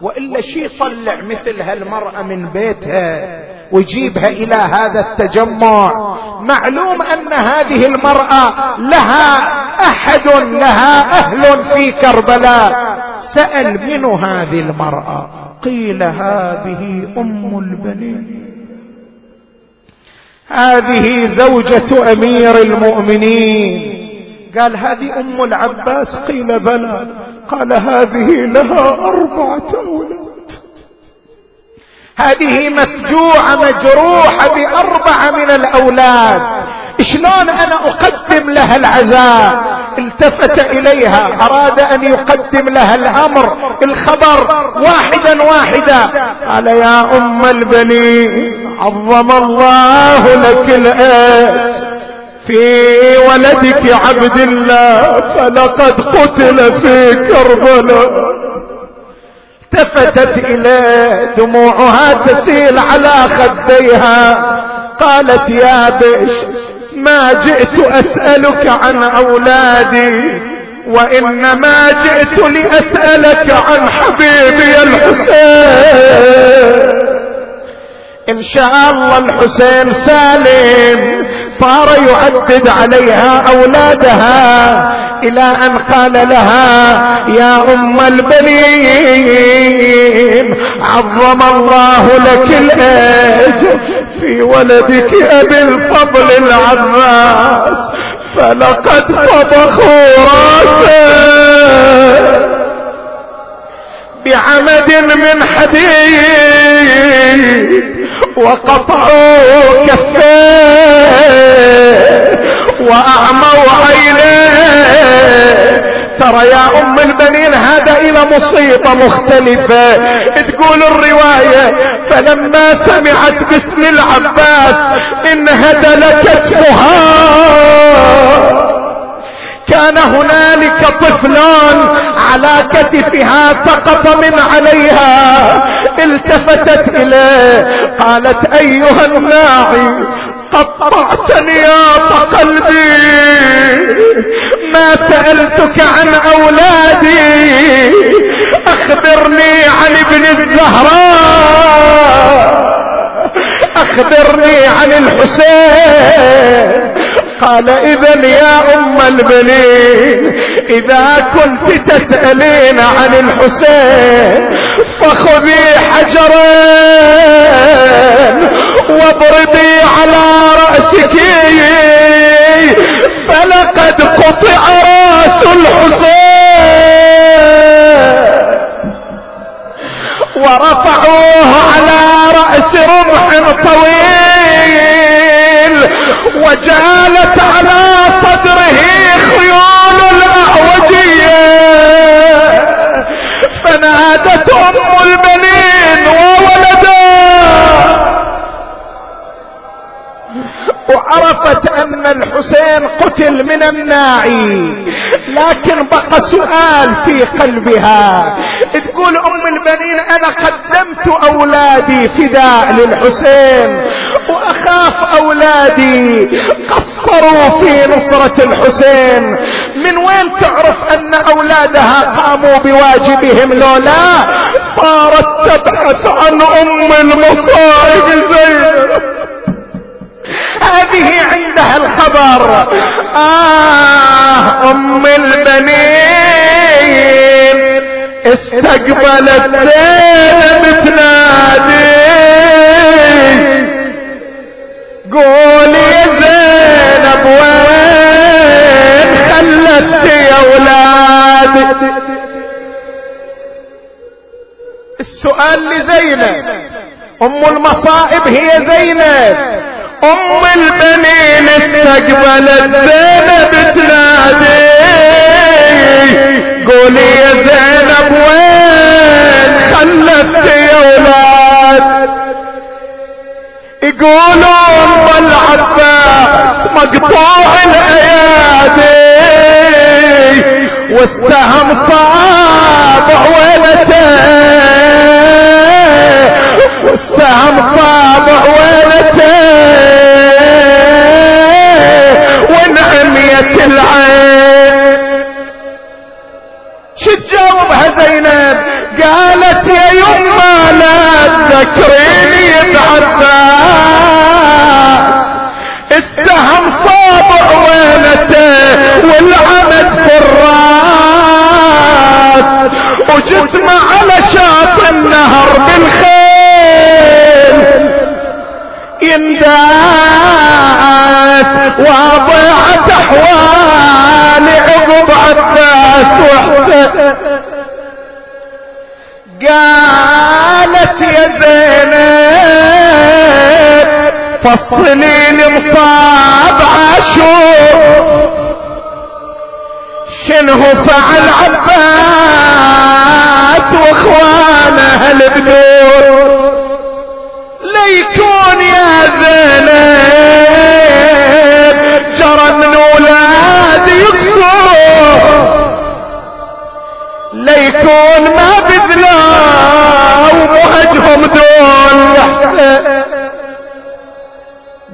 وإلا شي طلع مثل هالمرأة من بيتها ويجيبها إلى هذا التجمع؟ معلوم أن هذه المرأة لها أحد لها أهل في كربلاء. سأل من هذه المرأة؟ قيل هذه أم البنين. هذه زوجة أمير المؤمنين. قال هذه أم العباس قيل بلى. قال هذه لها أربعة أولاد هذه مفجوعة مجروحة بأربعة من الأولاد. شلون أنا أقدم لها العزاء؟ التفت إليها أراد أن يقدم لها الأمر الخبر واحدا واحدا. قال يا أم البنين عظم الله لك الاجر في ولدك عبد الله فلقد قتل في كربلاء. التفتت إليه دموعها تسيل على خديها. قالت يا بش ما جئت أسألك عن اولادي وإنما جئت لأسألك عن حبيبي الحسين. إن شاء الله الحسين سالم صار يعدد عليها أولادها إلى أن قال لها يا أم البنين عظم الله لك الأجر. في ولدك أبي الفضل العباس فلقد طبخوا راسه. بعمد من حديد وقطعوا كفيه وأعموا عينيه ترى يا أم البنين هذا إلى مصيبة مختلفة. تقول الرواية فلما سمعت باسم العباس انهدل كتفها كان هنالك طفلان على كتفها سقط من عليها. التفتت إليه قالت أيها الناعي قطعت نياط قلبي. ما سألتك عن أولادي. أخبرني عن ابن الزهراء. أخبرني عن الحسين. قال اذا يا أم البنين إذا كنت تسألين عن الحسين فخذي حجرين. واضربي على رأسك. فلقد قطع رأس الحسين. ورفعوه على رأس رمح طويل. وجالت على صدره خيول الأعوجية. فنادت أم الحسين قتل من الناعي. لكن بقى سؤال في قلبها. تقول أم البنين أنا قدمت أولادي فداء للحسين وأخاف أولادي قصروا في نصرة الحسين. من وين تعرف أن أولادها قاموا بواجبهم لولا صارت تبحث عن أم المصائب زينب؟ هذه عندها الخبر. آه أم البنين استقبلت زينب تنادي. قول يا زينب وين خلت يا أولاد السؤال لزينب. أم المصائب هي زينب. أم البنين استقبلت زينب تنادي. قولي يا زينب وين خلفت يا ولاد يقولون ظل عباس مقطوع الأيادي. والسهم صابع ولته والسهم صابع ولته ونعمية العين شو تجاوبها زينب. قالت يا يما لا تذكريني بعباس السهم صابع وينته والعمد في الراس وجسمه على شاطئ النهر بالخيل ينداس واضعت أحوالي عقب عباس وحسن. قالت يا زينب فصلي لي مصاب عاشور. شنو فعل عباس وإخوانه البدور؟ ليكون يا زينب جرى من ولاد يقصر ليكون ما بذلا ومهجهم دول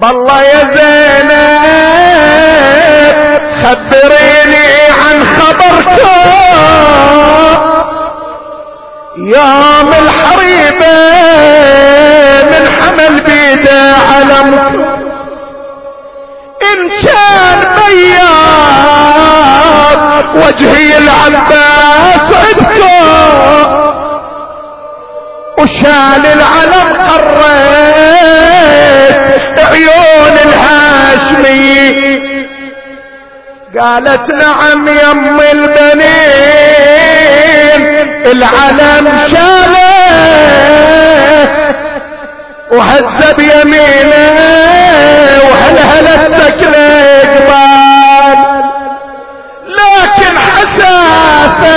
بالله يا زينب خبريني عن خبركم يوم الحريبة من حمل بيده علمكم إن كان بياض وجهي العباس عدكم وشال العلم قريت عيون الهاشمي. قالت نعم يم البنين العلم شاله. وهز بيمينه وهلهلت سكنه قبال لكن حساسة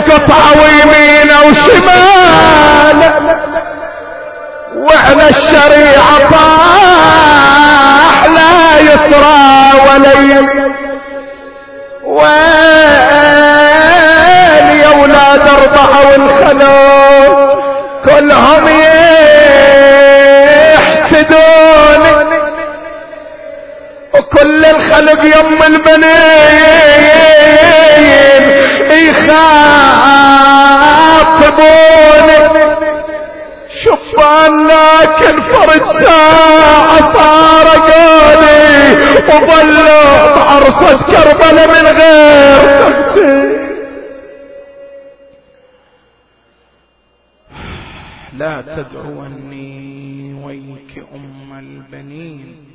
قطعوا يمينه وشمال وعلى الشريعة طاح الخلق يم البنين يخاطبوني. شبان لكن فرد ساعة صار قولي وظلوا بعرصة كربلة من غير تفسير لا تدعوني ويك أم البنين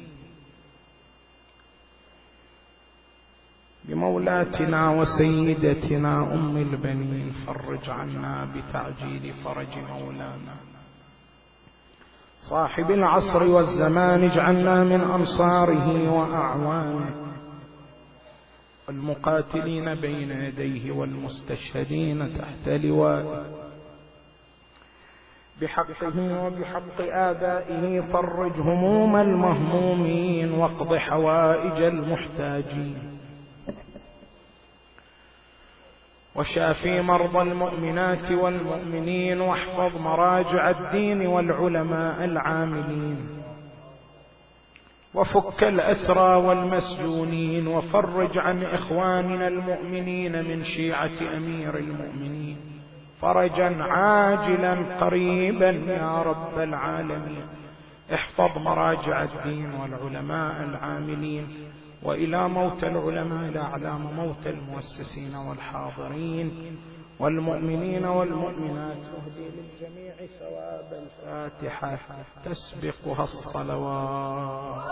بمولاتنا وسيدتنا أم البنين فرج عنا بتعجيل فرج مولانا. صاحب العصر والزمان اجعلنا من أنصاره وأعوانه. المقاتلين بين يديه والمستشهدين تحت لوائه بحقه وبحق آبائه فرج هموم المهمومين واقض حوائج المحتاجين. وشافي مرضى المؤمنات والمؤمنين واحفظ مراجع الدين والعلماء العاملين. وفك الأسرى والمسجونين وفرج عن إخواننا المؤمنين من شيعة أمير المؤمنين. فرجا عاجلا قريبا يا رب العالمين. احفظ مراجع الدين والعلماء العاملين. وإلى موت العلماء الاعلام موت المؤسسين والحاضرين والمؤمنين والمؤمنات. واهدي للجميع ثواب الفاتحه تسبقها الصلوات.